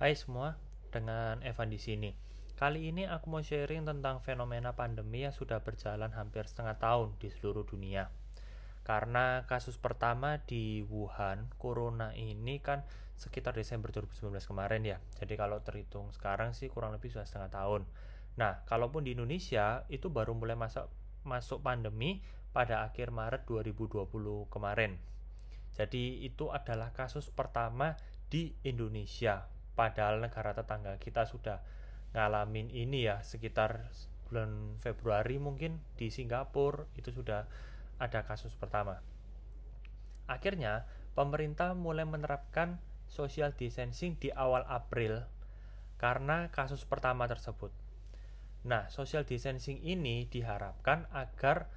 Hai semua, dengan Evan di sini. Kali ini aku mau sharing tentang fenomena pandemi yang sudah berjalan hampir setengah tahun di seluruh dunia. Karena kasus pertama di Wuhan, corona ini kan sekitar Desember 2019 kemarin ya. Jadi kalau terhitung sekarang sih kurang lebih sudah setengah tahun. Nah, kalaupun di Indonesia itu baru mulai masuk masuk pandemi pada akhir Maret 2020 kemarin. Jadi itu adalah kasus pertama di Indonesia. Padahal negara tetangga kita sudah ngalamin ini ya sekitar bulan Februari mungkin di Singapura itu sudah ada kasus pertama. Akhirnya pemerintah mulai menerapkan social distancing di awal April karena kasus pertama tersebut. Nah, social distancing ini diharapkan agar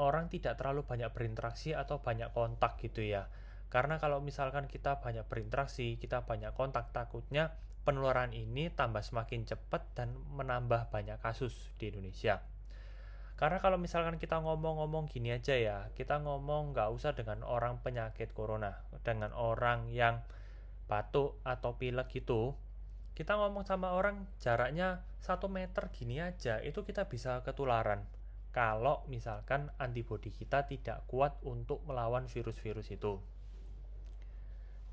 orang tidak terlalu banyak berinteraksi atau banyak kontak gitu ya. Karena kalau misalkan kita banyak berinteraksi, kita banyak kontak, takutnya penularan ini tambah semakin cepat dan menambah banyak kasus di Indonesia. Karena kalau misalkan kita ngomong-ngomong gini aja ya, kita ngomong nggak usah dengan orang penyakit corona, dengan orang yang batuk atau pilek gitu, kita ngomong sama orang jaraknya satu meter gini aja, itu kita bisa ketularan kalau misalkan antibodi kita tidak kuat untuk melawan virus-virus itu.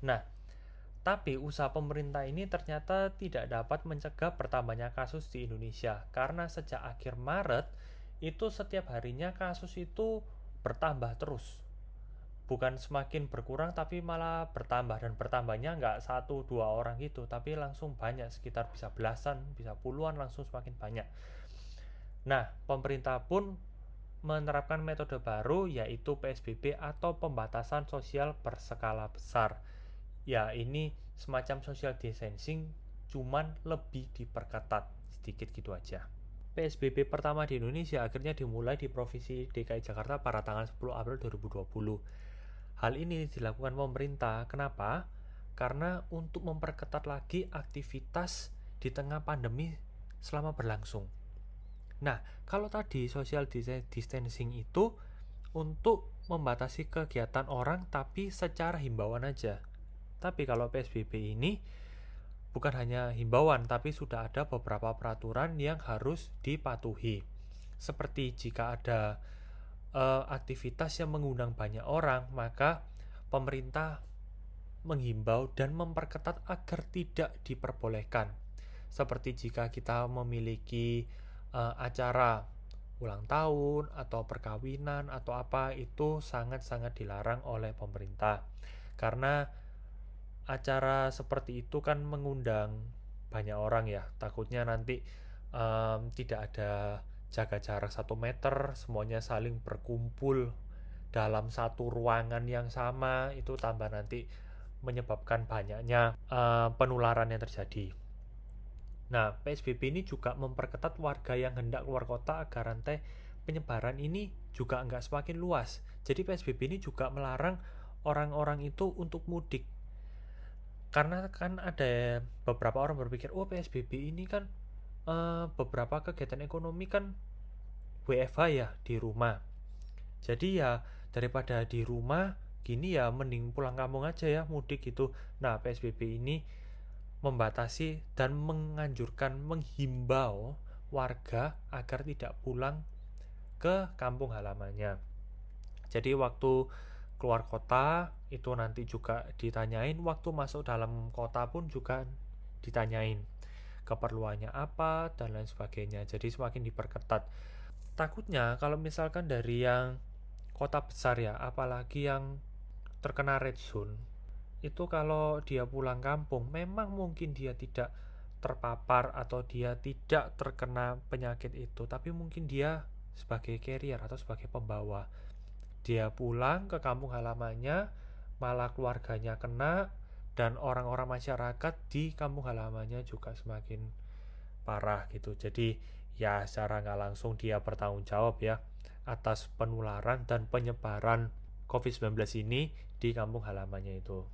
Nah, tapi usaha pemerintah ini ternyata tidak dapat mencegah bertambahnya kasus di Indonesia karena sejak akhir Maret itu setiap harinya kasus itu bertambah terus. Bukan semakin berkurang tapi malah bertambah dan bertambahnya nggak satu dua orang gitu tapi langsung banyak sekitar bisa belasan bisa puluhan langsung semakin banyak Nah, pemerintah pun menerapkan metode baru yaitu PSBB atau pembatasan sosial berskala besar. Ya, ini semacam social distancing cuman lebih diperketat sedikit gitu aja. PSBB pertama di Indonesia akhirnya dimulai di Provinsi DKI Jakarta pada tanggal 10 April 2020. Hal ini dilakukan pemerintah. Kenapa? Karena untuk memperketat lagi aktivitas di tengah pandemi selama berlangsung. Nah, kalau tadi social distancing itu untuk membatasi kegiatan orang tapi secara himbauan aja. Tapi kalau PSBB ini bukan hanya himbauan tapi sudah ada beberapa peraturan yang harus dipatuhi. Seperti jika ada uh, aktivitas yang mengundang banyak orang, maka pemerintah menghimbau dan memperketat agar tidak diperbolehkan. Seperti jika kita memiliki uh, acara ulang tahun atau perkawinan atau apa itu sangat-sangat dilarang oleh pemerintah karena acara seperti itu kan mengundang banyak orang ya takutnya nanti um, tidak ada jaga jarak satu meter semuanya saling berkumpul dalam satu ruangan yang sama itu tambah nanti menyebabkan banyaknya uh, penularan yang terjadi Nah, PSBB ini juga memperketat warga yang hendak keluar kota agar rantai penyebaran ini juga enggak semakin luas. Jadi PSBB ini juga melarang orang-orang itu untuk mudik. Karena kan ada beberapa orang berpikir, oh PSBB ini kan uh, beberapa kegiatan ekonomi kan WFH ya di rumah. Jadi ya daripada di rumah gini ya mending pulang kampung aja ya mudik gitu. Nah PSBB ini membatasi dan menganjurkan menghimbau warga agar tidak pulang ke kampung halamannya. Jadi waktu keluar kota itu nanti juga ditanyain, waktu masuk dalam kota pun juga ditanyain keperluannya apa dan lain sebagainya. Jadi semakin diperketat. Takutnya kalau misalkan dari yang kota besar ya, apalagi yang terkena red zone itu kalau dia pulang kampung memang mungkin dia tidak terpapar atau dia tidak terkena penyakit itu tapi mungkin dia sebagai carrier atau sebagai pembawa dia pulang ke kampung halamannya malah keluarganya kena dan orang-orang masyarakat di kampung halamannya juga semakin parah gitu jadi ya secara nggak langsung dia bertanggung jawab ya atas penularan dan penyebaran COVID-19 ini di kampung halamannya itu.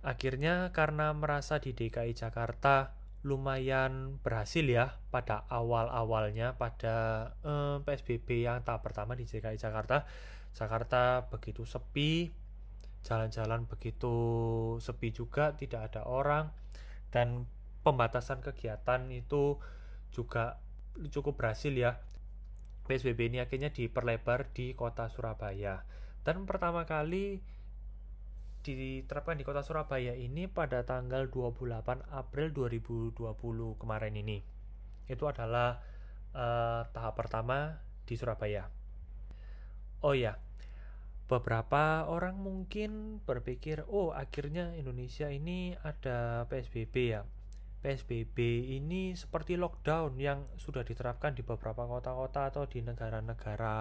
Akhirnya karena merasa di DKI Jakarta lumayan berhasil ya pada awal-awalnya pada eh, PSBB yang tahap pertama di DKI Jakarta. Jakarta begitu sepi, jalan-jalan begitu sepi juga, tidak ada orang dan pembatasan kegiatan itu juga cukup berhasil ya. PSBB ini akhirnya diperlebar di kota Surabaya. Dan pertama kali diterapkan di kota Surabaya ini pada tanggal 28 April 2020 kemarin ini. Itu adalah uh, tahap pertama di Surabaya. Oh ya beberapa orang mungkin berpikir oh akhirnya Indonesia ini ada PSBB ya? PSBB ini seperti lockdown yang sudah diterapkan di beberapa kota-kota atau di negara-negara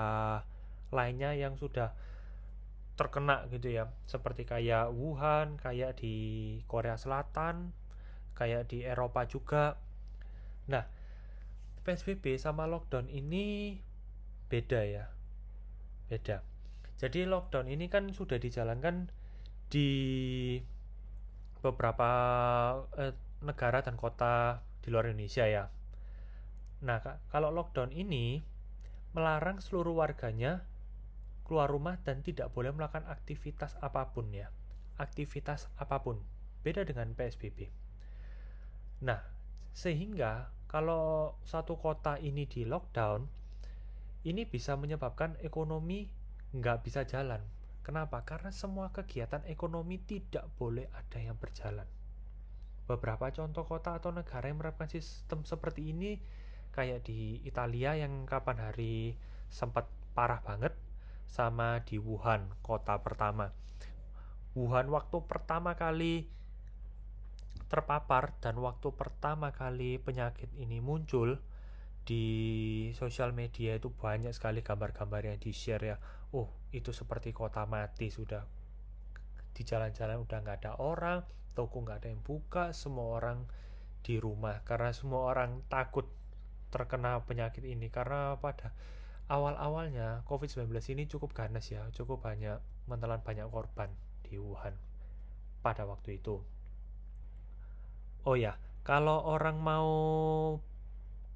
lainnya yang sudah terkena gitu ya. Seperti kayak Wuhan kayak di Korea Selatan kayak di Eropa juga. Nah PSBB sama lockdown ini beda ya. Beda jadi lockdown ini kan sudah dijalankan di beberapa eh, negara dan kota di luar Indonesia ya. Nah, kalau lockdown ini melarang seluruh warganya keluar rumah dan tidak boleh melakukan aktivitas apa pun ya. Aktivitas apa pun. Beda dengan PSBB. Nah, sehingga kalau satu kota ini di lockdown, ini bisa menyebabkan ekonomi nggak bisa jalan. Kenapa? Karena semua kegiatan ekonomi tidak boleh ada yang berjalan. Beberapa contoh kota atau negara yang menerapkan sistem seperti ini kayak di Italia yang kapan hari sempat parah banget sama di Wuhan kota pertama. Wuhan waktu pertama kali terpapar dan waktu pertama kali penyakit ini muncul di sosial media itu banyak sekali gambar-gambar yang di-share ya. Oh, itu seperti kota mati sudah. Di jalan-jalan udah nggak ada orang, toko nggak ada yang buka, semua orang di rumah. Karena semua orang takut terkena penyakit ini. Karena pada awal-awalnya COVID-19 ini cukup ganas ya, cukup banyak menelan banyak korban di Wuhan pada waktu itu. Oh ya, kalau orang mau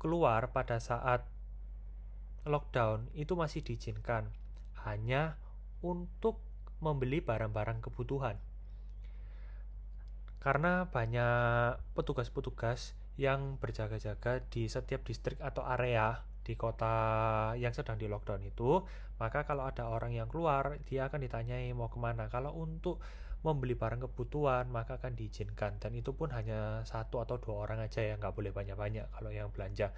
keluar pada saat lockdown itu masih diizinkan hanya untuk membeli barang-barang kebutuhan. Karena banyak petugas-petugas yang berjaga-jaga di setiap distrik atau area di kota yang sedang di lockdown itu, maka kalau ada orang yang keluar, dia akan ditanyai mau ke mana. Kalau untuk membeli barang kebutuhan maka akan diizinkan dan itu pun hanya satu atau dua orang aja ya nggak boleh banyak-banyak kalau yang belanja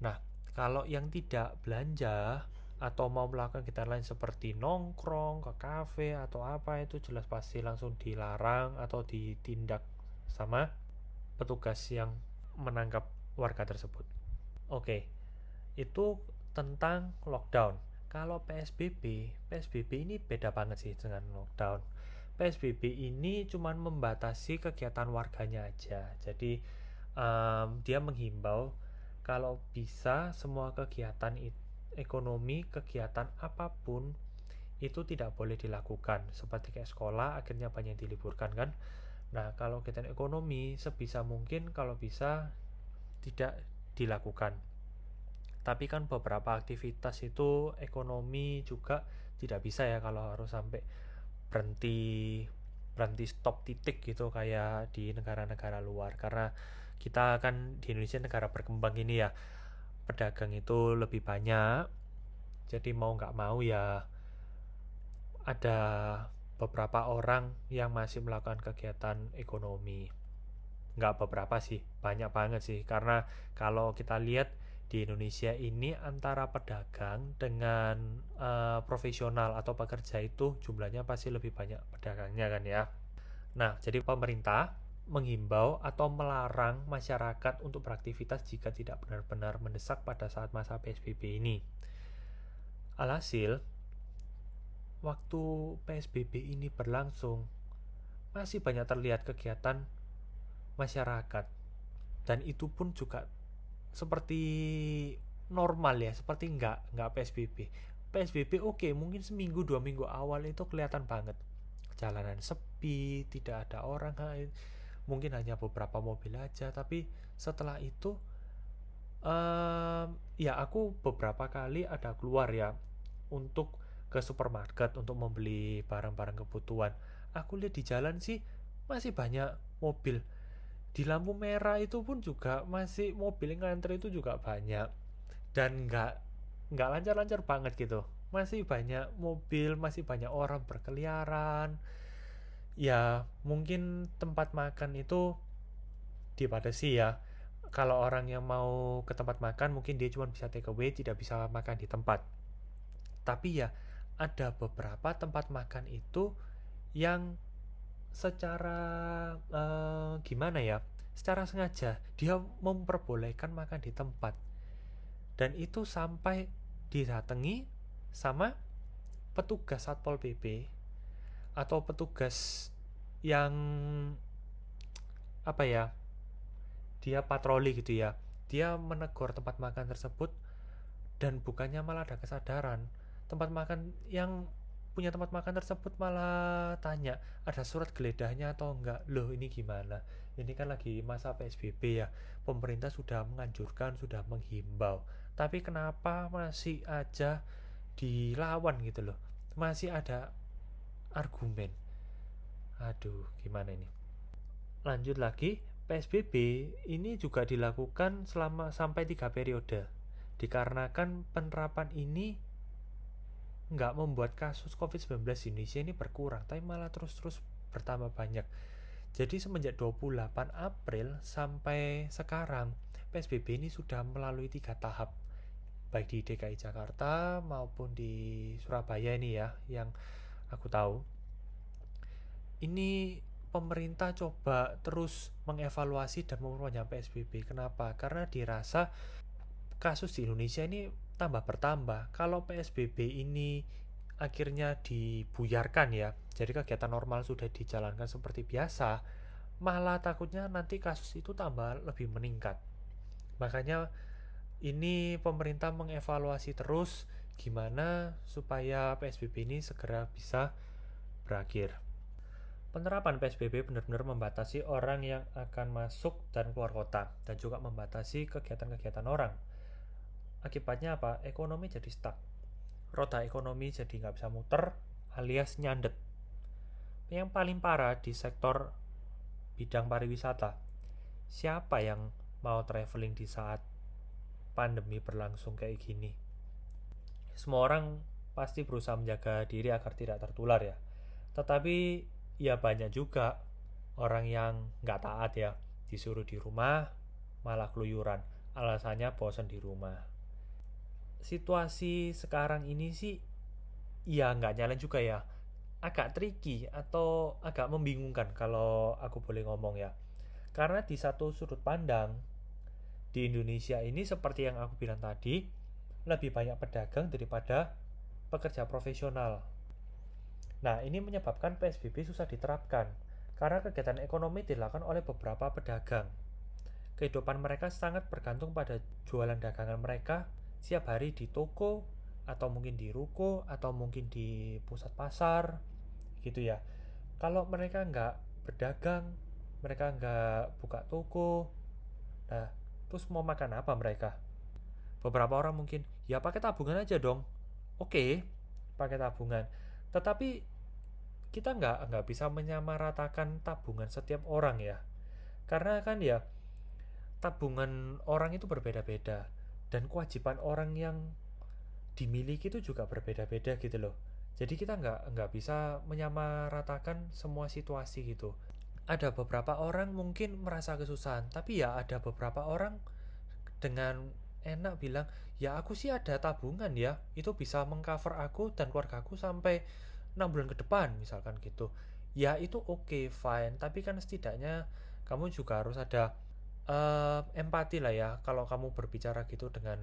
nah kalau yang tidak belanja atau mau melakukan kegiatan lain seperti nongkrong ke kafe atau apa itu jelas pasti langsung dilarang atau ditindak sama petugas yang menangkap warga tersebut. Oke, itu tentang lockdown. Kalau PSBB, PSBB ini beda banget sih dengan lockdown. PSBB ini cuma membatasi kegiatan warganya aja. Jadi um, dia menghimbau kalau bisa semua kegiatan ekonomi, kegiatan apa pun itu tidak boleh dilakukan. Seperti kayak sekolah akhirnya banyak diliburkan kan. Nah, kalau kegiatan ekonomi sebisa mungkin kalau bisa tidak dilakukan. Tapi kan beberapa aktivitas itu ekonomi juga tidak bisa ya kalau harus sampai berhenti berhenti stop titik gitu kayak di negara-negara luar karena kita kan di Indonesia negara berkembang ini ya pedagang itu lebih banyak. Jadi mau nggak mau ya ada beberapa orang yang masih melakukan kegiatan ekonomi. Nggak beberapa sih banyak banget sih. Karena kalau kita lihat di Indonesia ini antara pedagang dengan uh, profesional atau pekerja itu jumlahnya pasti lebih banyak pedagangnya kan ya. Nah, jadi pemerintah menghimbau atau melarang masyarakat untuk beraktivitas jika tidak benar-benar mendesak pada saat masa PSBB ini. Alhasil, waktu PSBB ini berlangsung, masih banyak terlihat kegiatan masyarakat. Dan itu pun juga seperti normal ya seperti nggak nggak PSBB PSBB oke okay, mungkin seminggu dua minggu awal itu kelihatan banget. Jalanan sepi tidak ada orang mungkin hanya beberapa mobil aja tapi setelah itu um, ya aku beberapa kali ada keluar ya untuk ke supermarket untuk membeli barang-barang kebutuhan. Aku lihat di jalan sih masih banyak mobil. Di lampu merah itu pun juga masih mobil yang ngantri itu juga banyak. Dan nggak nggak lancar-lancar banget gitu. Masih banyak mobil masih banyak orang berkeliaran ya mungkin tempat makan itu dibatasi ya. Kalau orang yang mau ke tempat makan mungkin dia cuma bisa take away tidak bisa makan di tempat. Tapi ya ada beberapa tempat makan itu yang secara uh, gimana ya secara sengaja dia memperbolehkan makan di tempat. Dan itu sampai didatangi sama petugas satpol pp atau petugas yang apa ya dia patroli gitu ya. Dia menegur tempat makan tersebut dan bukannya malah ada kesadaran. Tempat makan yang punya tempat makan tersebut malah tanya ada surat geledahnya atau enggak? Loh ini gimana? Ini kan lagi masa PSBB ya. Pemerintah sudah menganjurkan sudah menghimbau. Tapi kenapa masih aja dilawan gitu loh? Masih ada argumen aduh gimana ini lanjut lagi PSBB ini juga dilakukan selama sampai tiga periode dikarenakan penerapan ini nggak membuat kasus COVID-19 di Indonesia ini berkurang, tapi malah terus-terus bertambah banyak. Jadi semenjak 28 April sampai sekarang, PSBB ini sudah melalui tiga tahap, baik di DKI Jakarta maupun di Surabaya ini ya, yang aku tahu. Ini pemerintah coba terus mengevaluasi dan memperpanjang PSBB. Kenapa? Karena dirasa kasus di Indonesia ini tambah bertambah. Kalau PSBB ini akhirnya dibuyarkan ya, jadi kegiatan normal sudah dijalankan seperti biasa, malah takutnya nanti kasus itu tambah lebih meningkat. Makanya ini pemerintah mengevaluasi terus gimana supaya PSBB ini segera bisa berakhir. Penerapan PSBB benar-benar membatasi orang yang akan masuk dan keluar kota dan juga membatasi kegiatan-kegiatan orang Akibatnya apa? Ekonomi jadi stuck. Roda ekonomi jadi nggak bisa muter alias nyandet. Yang paling parah di sektor bidang pariwisata. Siapa yang mau traveling di saat pandemi berlangsung kayak gini? Semua orang pasti berusaha menjaga diri agar tidak tertular ya. Tetapi ya banyak juga orang yang nggak taat ya. Disuruh di rumah, malah keluyuran. Alasannya bosan di rumah situasi sekarang ini sih ya nggak nyala juga ya agak tricky atau agak membingungkan kalau aku boleh ngomong ya karena di satu sudut pandang di Indonesia ini seperti yang aku bilang tadi lebih banyak pedagang daripada pekerja profesional nah ini menyebabkan PSBB susah diterapkan karena kegiatan ekonomi dilakukan oleh beberapa pedagang. Kehidupan mereka sangat bergantung pada jualan dagangan mereka siap hari di toko atau mungkin di ruko atau mungkin di pusat pasar gitu ya. Kalau mereka nggak berdagang mereka nggak buka toko nah terus mau makan apa mereka? Beberapa orang mungkin ya pakai tabungan aja dong. Oke pakai tabungan. Tetapi kita nggak nggak bisa menyamaratakan tabungan setiap orang ya. Karena kan ya tabungan orang itu berbeda-beda dan kewajiban orang yang dimiliki itu juga berbeda-beda gitu loh. Jadi kita nggak nggak bisa menyamaratakan semua situasi gitu. Ada beberapa orang mungkin merasa kesusahan tapi ya ada beberapa orang dengan enak bilang ya aku sih ada tabungan ya itu bisa mengcover aku dan keluarga aku sampai enam bulan ke depan misalkan gitu. Ya itu oke okay, fine. Tapi kan setidaknya kamu juga harus ada uh, empati lah ya kalau kamu berbicara gitu dengan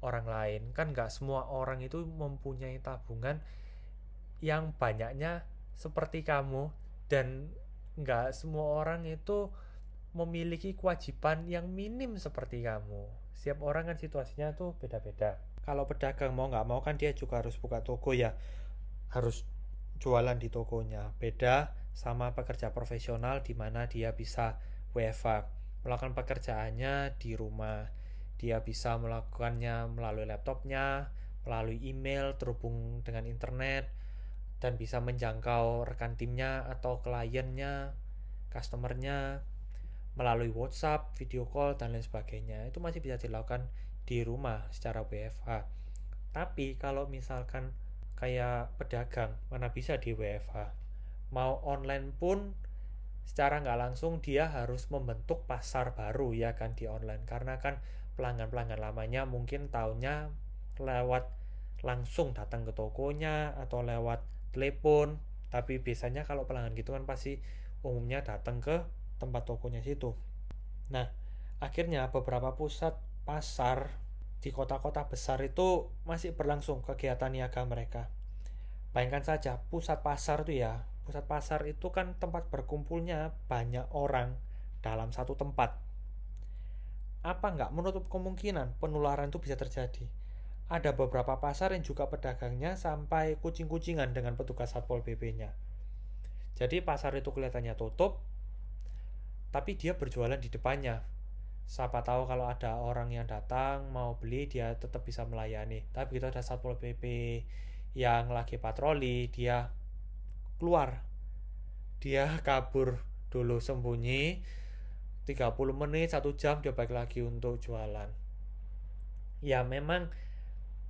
orang lain. Kan nggak semua orang itu mempunyai tabungan yang banyaknya seperti kamu dan nggak semua orang itu memiliki kewajiban yang minim seperti kamu. Setiap orang kan situasinya tuh beda-beda. Kalau pedagang mau nggak mau kan dia juga harus buka toko ya. Harus jualan di tokonya beda sama pekerja profesional di mana dia bisa WFA melakukan pekerjaannya di rumah. Dia bisa melakukannya melalui laptopnya, melalui email, terhubung dengan internet, dan bisa menjangkau rekan timnya atau kliennya, customernya melalui WhatsApp, video call, dan lain sebagainya. Itu masih bisa dilakukan di rumah secara WFH. Tapi kalau misalkan kayak pedagang, mana bisa di WFH. Mau online pun secara nggak langsung dia harus membentuk pasar baru ya kan di online. Karena kan pelanggan-pelanggan lamanya mungkin tahunya lewat langsung datang ke tokonya atau lewat telepon. Tapi biasanya kalau pelanggan gitu kan pasti umumnya datang ke tempat tokonya situ. Nah, akhirnya beberapa pusat pasar di kota-kota besar itu masih berlangsung kegiatan niaga mereka. Bayangkan saja, pusat pasar itu ya, pusat pasar itu kan tempat berkumpulnya banyak orang dalam satu tempat. Apa nggak menutup kemungkinan penularan itu bisa terjadi? Ada beberapa pasar yang juga pedagangnya sampai kucing-kucingan dengan petugas Satpol PP-nya. Jadi pasar itu kelihatannya tutup, tapi dia berjualan di depannya siapa tahu kalau ada orang yang datang mau beli dia tetap bisa melayani. Tapi begitu ada satpol pp yang lagi patroli dia keluar. Dia kabur dulu sembunyi. 30 menit satu jam dia balik lagi untuk jualan. Ya memang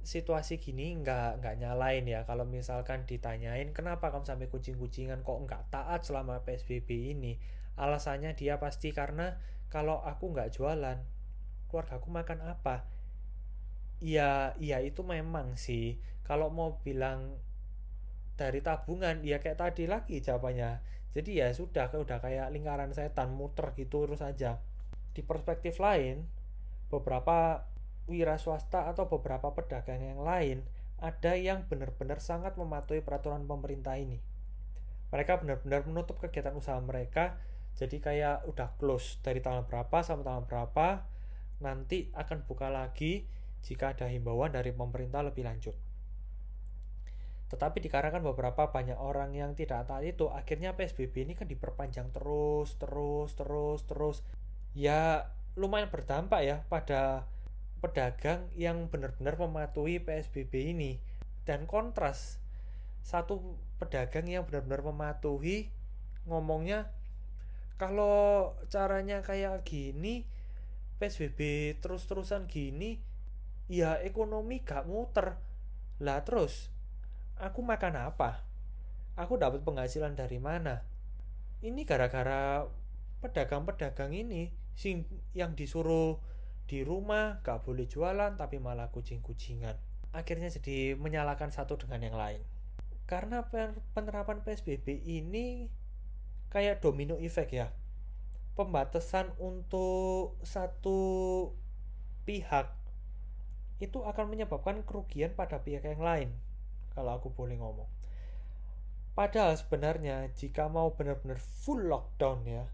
situasi gini nggak nggak nyalain ya. Kalau misalkan ditanyain kenapa kamu sampai kucing-kucingan? Kok nggak taat selama psbb ini? Alasannya dia pasti karena kalau aku nggak jualan keluarga aku makan apa? Ya ya itu memang sih. Kalau mau bilang dari tabungan ya kayak tadi lagi jawabannya. Jadi ya sudah udah kayak lingkaran setan muter gitu terus aja. Di perspektif lain beberapa wira swasta atau beberapa pedagang yang lain ada yang benar-benar sangat mematuhi peraturan pemerintah ini. Mereka benar-benar menutup kegiatan usaha mereka jadi kayak udah close dari tanggal berapa sampai tanggal berapa nanti akan buka lagi jika ada himbauan dari pemerintah lebih lanjut. Tetapi dikarenakan beberapa banyak orang yang tidak taat itu akhirnya PSBB ini kan diperpanjang terus terus terus terus. Ya lumayan berdampak ya pada pedagang yang benar-benar mematuhi PSBB ini. Dan kontras satu pedagang yang benar-benar mematuhi ngomongnya kalau caranya kayak gini PSBB terus-terusan gini ya ekonomi gak muter. Lah terus aku makan apa? Aku dapat penghasilan dari mana? Ini gara-gara pedagang-pedagang ini sing yang disuruh di rumah gak boleh jualan tapi malah kucing-kucingan. Akhirnya jadi menyalahkan satu dengan yang lain. Karena penerapan PSBB ini kayak domino effect ya. Pembatasan untuk satu pihak itu akan menyebabkan kerugian pada pihak yang lain kalau aku boleh ngomong. Padahal sebenarnya jika mau benar-benar full lockdown ya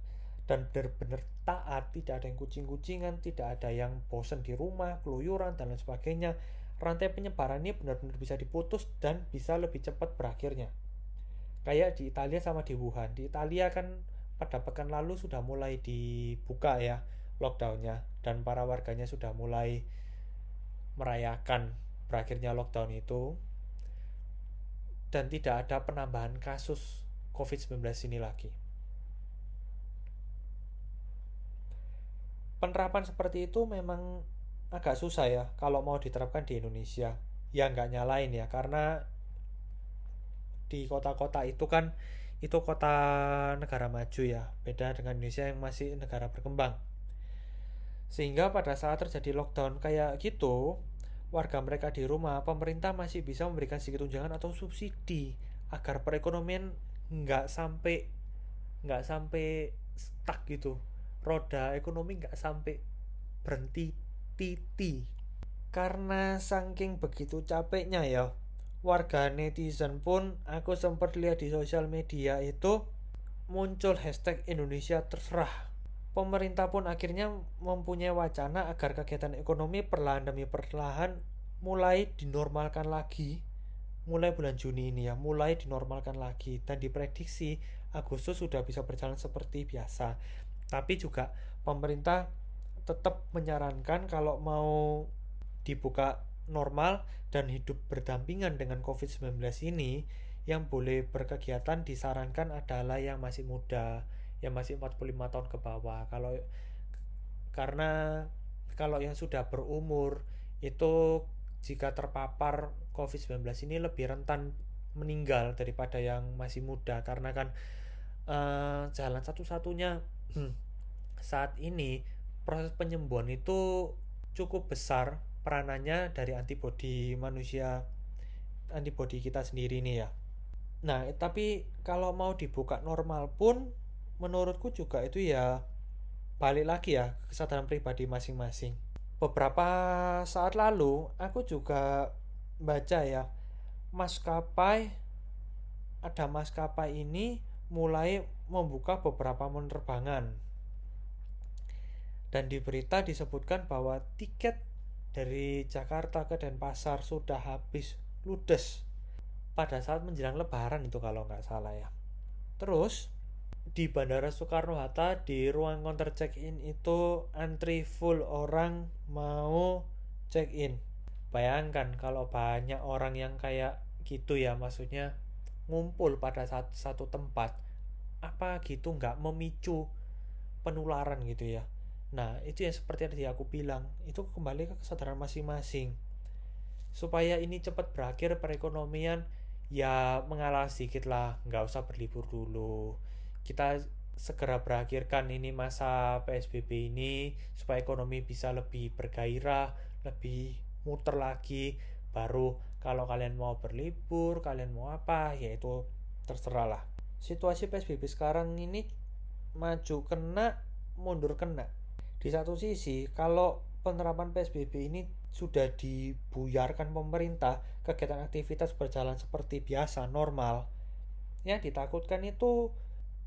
dan benar-benar taat tidak ada yang kucing-kucingan tidak ada yang bosan di rumah keluyuran dan lain sebagainya rantai penyebaran ini benar-benar bisa diputus dan bisa lebih cepat berakhirnya kayak di Italia sama di Wuhan di Italia kan pada pekan lalu sudah mulai dibuka ya lockdownnya dan para warganya sudah mulai merayakan berakhirnya lockdown itu dan tidak ada penambahan kasus COVID-19 ini lagi. Penerapan seperti itu memang agak susah ya kalau mau diterapkan di Indonesia. Ya nggak nyalain ya karena di kota-kota itu kan itu kota negara maju ya beda dengan Indonesia yang masih negara berkembang. Sehingga pada saat terjadi lockdown kayak gitu warga mereka di rumah pemerintah masih bisa memberikan sedikit tunjangan atau subsidi agar perekonomian nggak sampai nggak sampai stuck gitu. Roda ekonomi nggak sampai berhenti titi karena saking begitu capeknya ya warga netizen pun aku sempat lihat di sosial media itu muncul hashtag Indonesia terserah. Pemerintah pun akhirnya mempunyai wacana agar kegiatan ekonomi perlahan demi perlahan mulai dinormalkan lagi. Mulai bulan Juni ini ya mulai dinormalkan lagi. Dan diprediksi Agustus sudah bisa berjalan seperti biasa. Tapi juga pemerintah tetap menyarankan kalau mau dibuka normal dan hidup berdampingan dengan COVID-19 ini, yang boleh berkegiatan disarankan adalah yang masih muda, yang masih 45 tahun ke bawah. Kalau karena kalau yang sudah berumur itu jika terpapar COVID-19 ini lebih rentan meninggal daripada yang masih muda. Karena kan uh, jalan satu-satunya saat ini proses penyembuhan itu cukup besar peranannya dari antibodi manusia antibodi kita sendiri nih ya. Nah tapi kalau mau dibuka normal pun menurutku juga itu ya balik lagi ya kesadaran pribadi masing-masing. Beberapa saat lalu aku juga baca ya maskapai ada maskapai ini mulai membuka beberapa penerbangan. Dan di berita disebutkan bahwa tiket dari Jakarta ke Denpasar sudah habis ludes pada saat menjelang lebaran itu kalau nggak salah ya terus di Bandara Soekarno-Hatta di ruang counter check-in itu antri full orang mau check-in. Bayangkan kalau banyak orang yang kayak gitu ya maksudnya ngumpul pada satu, satu tempat apa gitu nggak memicu penularan gitu ya. Nah itu yang seperti yang tadi aku bilang itu kembali ke kesadaran masing-masing supaya ini cepat berakhir perekonomian ya mengalah sedikit lah nggak usah berlibur dulu kita segera berakhirkan ini masa PSBB ini supaya ekonomi bisa lebih bergairah, lebih muter lagi. Baru kalau kalian mau berlibur, kalian mau apa, yaitu terserah lah. Situasi PSBB sekarang ini maju kena, mundur kena. Di satu sisi, kalau penerapan PSBB ini sudah dibuyarkan pemerintah, kegiatan aktivitas berjalan seperti biasa, normal. Yang ditakutkan itu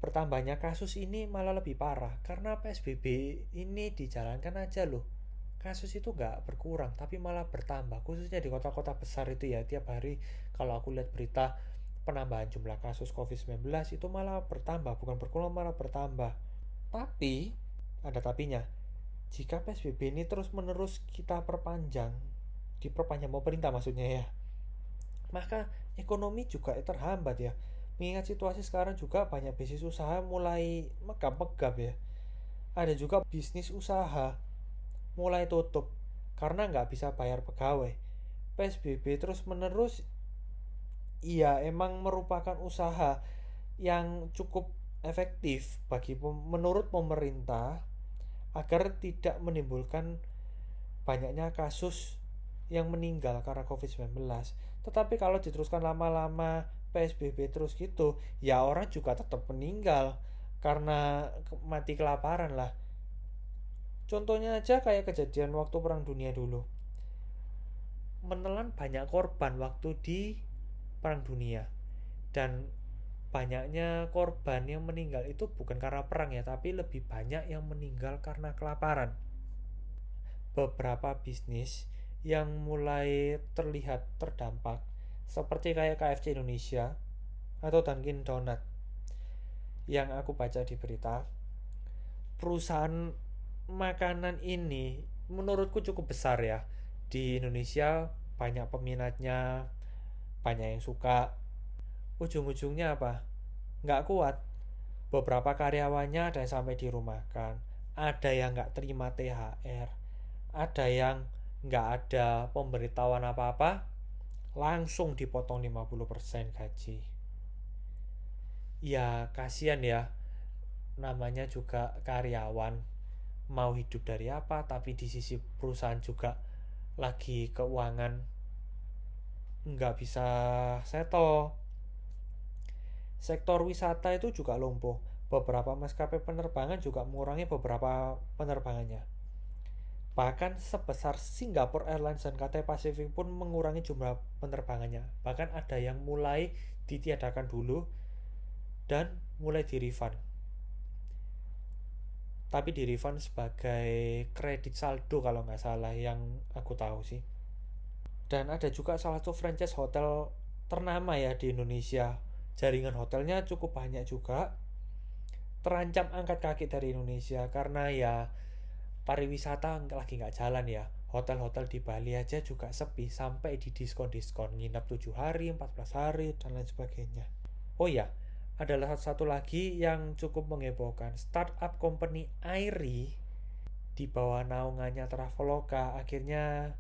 bertambahnya kasus ini malah lebih parah. Karena PSBB ini dijalankan aja loh. Kasus itu nggak berkurang tapi malah bertambah. Khususnya di kota-kota besar itu ya tiap hari kalau aku lihat berita penambahan jumlah kasus COVID-19 itu malah bertambah. Bukan berkurang malah bertambah. Tapi ada tapinya jika PSBB ini terus menerus kita perpanjang diperpanjang pemerintah maksudnya ya maka ekonomi juga terhambat ya Mengingat situasi sekarang juga banyak bisnis usaha mulai megap-megap ya. Ada juga bisnis usaha mulai tutup karena nggak bisa bayar pegawai. PSBB terus menerus iya emang merupakan usaha yang cukup efektif bagi menurut pemerintah agar tidak menimbulkan banyaknya kasus yang meninggal karena COVID-19. Tetapi kalau diteruskan lama-lama PSBB terus gitu ya orang juga tetap meninggal karena mati kelaparan lah. Contohnya aja kayak kejadian waktu perang dunia dulu. Menelan banyak korban waktu di perang dunia. Dan banyaknya korban yang meninggal itu bukan karena perang ya tapi lebih banyak yang meninggal karena kelaparan. Beberapa bisnis yang mulai terlihat terdampak seperti kayak KFC Indonesia atau Dunkin Donut yang aku baca di berita perusahaan makanan ini menurutku cukup besar ya. Di Indonesia banyak peminatnya banyak yang suka ujung-ujungnya apa? Nggak kuat. Beberapa karyawannya ada yang sampai dirumahkan. Ada yang nggak terima THR ada yang nggak ada pemberitahuan apa-apa langsung dipotong 50% gaji. Ya kasihan ya, namanya juga karyawan, mau hidup dari apa, tapi di sisi perusahaan juga lagi keuangan. Nggak bisa settle. Sektor wisata itu juga lumpuh. Beberapa maskapai penerbangan juga mengurangi beberapa penerbangannya Bahkan sebesar Singapore Airlines dan Cathay Pacific pun mengurangi jumlah penerbangannya. Bahkan ada yang mulai ditiadakan dulu dan mulai di refund. Tapi di refund sebagai kredit saldo kalau nggak salah yang aku tahu sih. Dan ada juga salah satu franchise hotel ternama ya di Indonesia. Jaringan hotelnya cukup banyak juga. Terancam angkat kaki dari Indonesia karena ya pariwisata lagi nggak jalan ya hotel-hotel di Bali aja juga sepi sampai di diskon-diskon nginap 7 hari, 14 hari dan lain sebagainya. Oh ya, adalah satu lagi yang cukup mengebohkan. Startup company Airi di bawah naungannya Traveloka akhirnya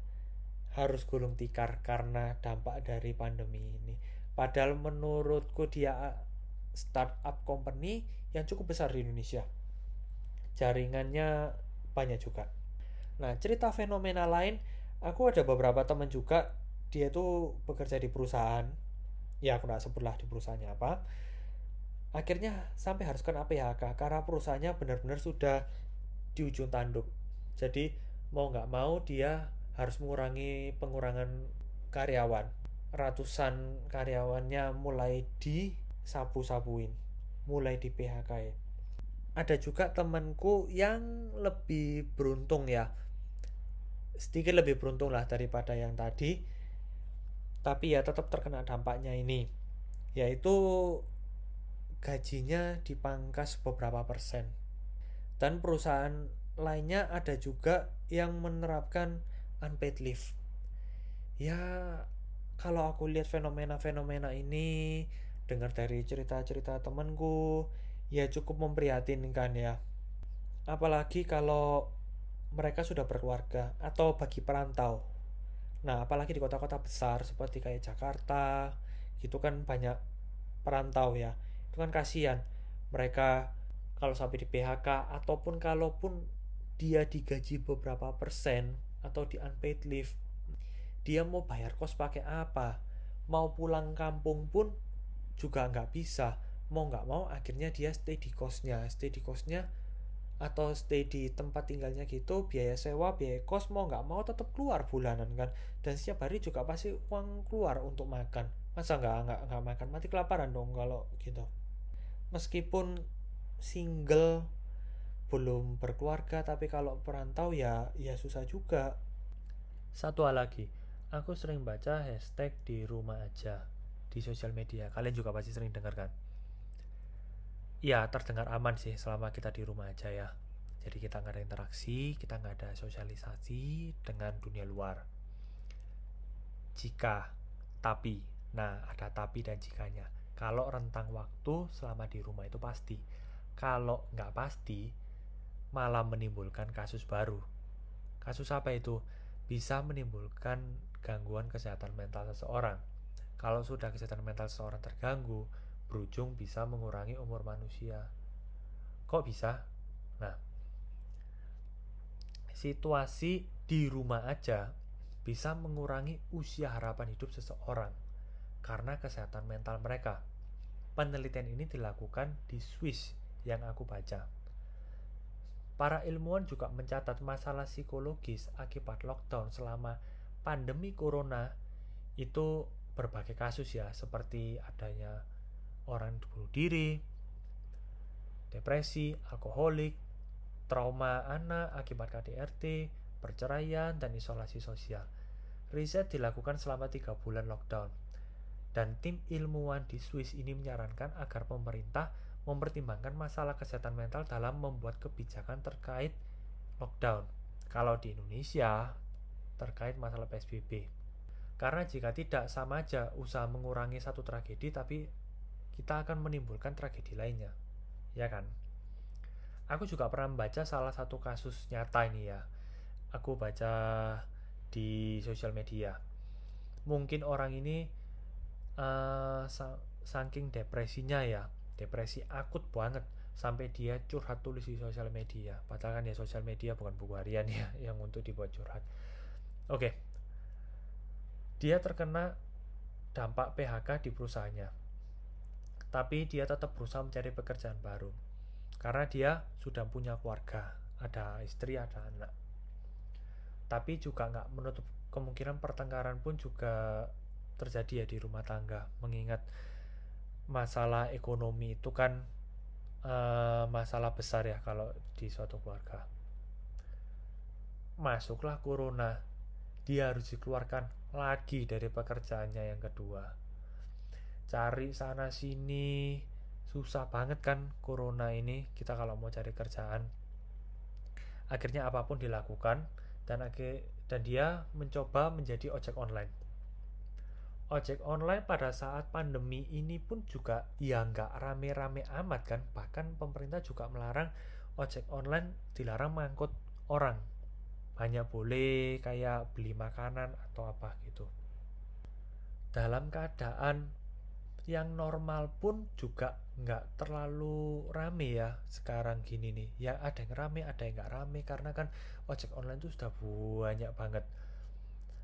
harus gulung tikar karena dampak dari pandemi ini. Padahal menurutku dia startup company yang cukup besar di Indonesia. Jaringannya banyak juga. Nah, cerita fenomena lain, aku ada beberapa teman juga, dia tuh bekerja di perusahaan, ya aku nggak sebutlah di perusahaannya apa, akhirnya sampai harus kena PHK karena perusahaannya benar-benar sudah di ujung tanduk. Jadi mau nggak mau dia harus mengurangi pengurangan karyawan ratusan karyawannya mulai di sapu-sapuin mulai di PHK ya ada juga temanku yang lebih beruntung ya sedikit lebih beruntung lah daripada yang tadi tapi ya tetap terkena dampaknya ini yaitu gajinya dipangkas beberapa persen. Dan perusahaan lainnya ada juga yang menerapkan unpaid leave. Ya, kalau aku lihat fenomena-fenomena ini, dengar dari cerita-cerita temanku, ya cukup memprihatinkan ya. Apalagi kalau mereka sudah berkeluarga atau bagi perantau. Nah, apalagi di kota-kota besar seperti kayak Jakarta, gitu kan banyak perantau ya itu kan kasihan mereka kalau sampai di PHK ataupun kalaupun dia digaji beberapa persen atau di unpaid leave dia mau bayar kos pakai apa? Mau pulang kampung pun juga nggak bisa. Mau nggak mau akhirnya dia stay di kosnya. Stay di kosnya atau stay di tempat tinggalnya gitu biaya sewa biaya kos mau nggak mau tetap keluar bulanan kan. Dan setiap hari juga pasti uang keluar untuk makan. Masa nggak nggak nggak makan? Mati kelaparan dong kalau gitu. Meskipun single belum berkeluarga tapi kalau perantau ya ya susah juga. Satu hal lagi aku sering baca hashtag di rumah aja di sosial media kalian juga pasti sering dengar kan ya terdengar aman sih selama kita di rumah aja ya jadi kita nggak ada interaksi kita nggak ada sosialisasi dengan dunia luar jika tapi nah ada tapi dan jikanya kalau rentang waktu selama di rumah itu pasti. Kalau nggak pasti, malah menimbulkan kasus baru. Kasus apa itu? Bisa menimbulkan gangguan kesehatan mental seseorang. Kalau sudah kesehatan mental seseorang terganggu, berujung bisa mengurangi umur manusia. Kok bisa? Nah, situasi di rumah aja bisa mengurangi usia harapan hidup seseorang karena kesehatan mental mereka. Penelitian ini dilakukan di Swiss yang aku baca. Para ilmuwan juga mencatat masalah psikologis akibat lockdown selama pandemi corona itu berbagai kasus ya, seperti adanya orang bunuh diri, depresi, alkoholik, trauma anak akibat KDRT, perceraian, dan isolasi sosial. Riset dilakukan selama tiga bulan lockdown dan tim ilmuwan di Swiss ini menyarankan agar pemerintah mempertimbangkan masalah kesehatan mental dalam membuat kebijakan terkait lockdown. Kalau di Indonesia, terkait masalah PSBB. Karena jika tidak, sama aja usaha mengurangi satu tragedi, tapi kita akan menimbulkan tragedi lainnya. Ya kan? Aku juga pernah membaca salah satu kasus nyata ini ya. Aku baca di sosial media. Mungkin orang ini uh, saking depresinya ya depresi akut banget sampai dia curhat tulis di sosial media padahal kan ya sosial media bukan buku harian ya yang untuk dibuat curhat oke. Dia terkena dampak PHK di perusahaannya. Tapi dia tetap berusaha mencari pekerjaan baru. Karena dia sudah punya keluarga. Ada istri ada anak. Tapi juga nggak menutup kemungkinan pertengkaran pun juga terjadi ya di rumah tangga. Mengingat masalah ekonomi itu kan uh, masalah besar ya kalau di suatu keluarga. Masuklah corona dia harus dikeluarkan lagi dari pekerjaannya yang kedua. Cari sana sini. Susah banget kan corona ini kita kalau mau cari kerjaan. Akhirnya apa pun dilakukan dan akhir dan dia mencoba menjadi ojek online. Ojek online pada saat pandemi ini pun juga ya nggak rame-rame amat kan. Bahkan pemerintah juga melarang ojek online dilarang mengangkut orang hanya boleh kayak beli makanan atau apa gitu. Dalam keadaan yang normal pun juga nggak terlalu rame ya sekarang gini nih. Ya ada yang rame ada yang nggak rame karena kan ojek online itu sudah banyak banget.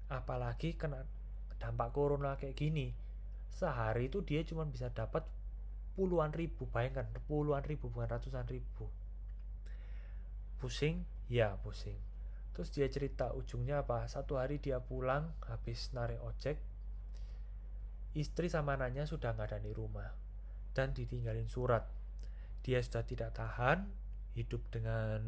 Apalagi kena dampak corona kayak gini sehari itu dia cuma bisa dapat puluhan ribu bayangkan puluhan ribu bukan ratusan ribu. Pusing? Ya pusing terus dia cerita ujungnya apa? Satu hari dia pulang habis narik ojek istri sama anaknya sudah nggak ada di rumah dan ditinggalin surat. Dia sudah tidak tahan hidup dengan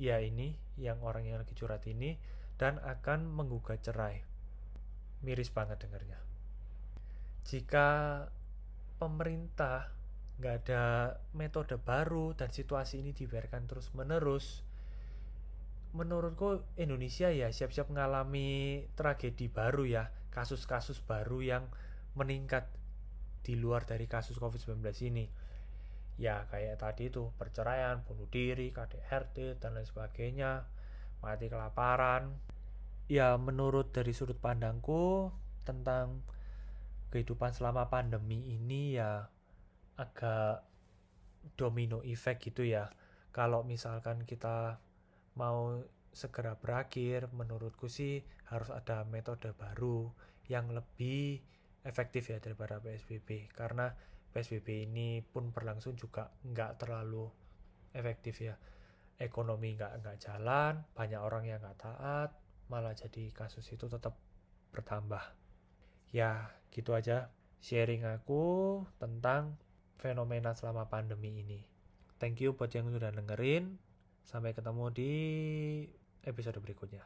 ya ini yang orang yang lagi curhat ini dan akan menggugat cerai. Miris banget dengarnya jika pemerintah nggak ada metode baru dan situasi ini dibiarkan terus menerus menurutku Indonesia ya siap-siap mengalami tragedi baru ya kasus-kasus baru yang meningkat di luar dari kasus COVID-19 ini. Ya kayak tadi itu perceraian, bunuh diri, KDRT dan lain sebagainya mati kelaparan. Ya menurut dari sudut pandangku tentang kehidupan selama pandemi ini ya agak domino effect gitu ya. Kalau misalkan kita mau segera berakhir menurutku sih harus ada metode baru yang lebih efektif ya daripada PSBB karena PSBB ini pun berlangsung juga nggak terlalu efektif ya ekonomi nggak nggak jalan banyak orang yang nggak taat malah jadi kasus itu tetap bertambah ya gitu aja sharing aku tentang fenomena selama pandemi ini. Thank you buat yang sudah dengerin. Sampai ketemu di episode berikutnya.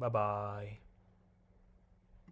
Bye bye.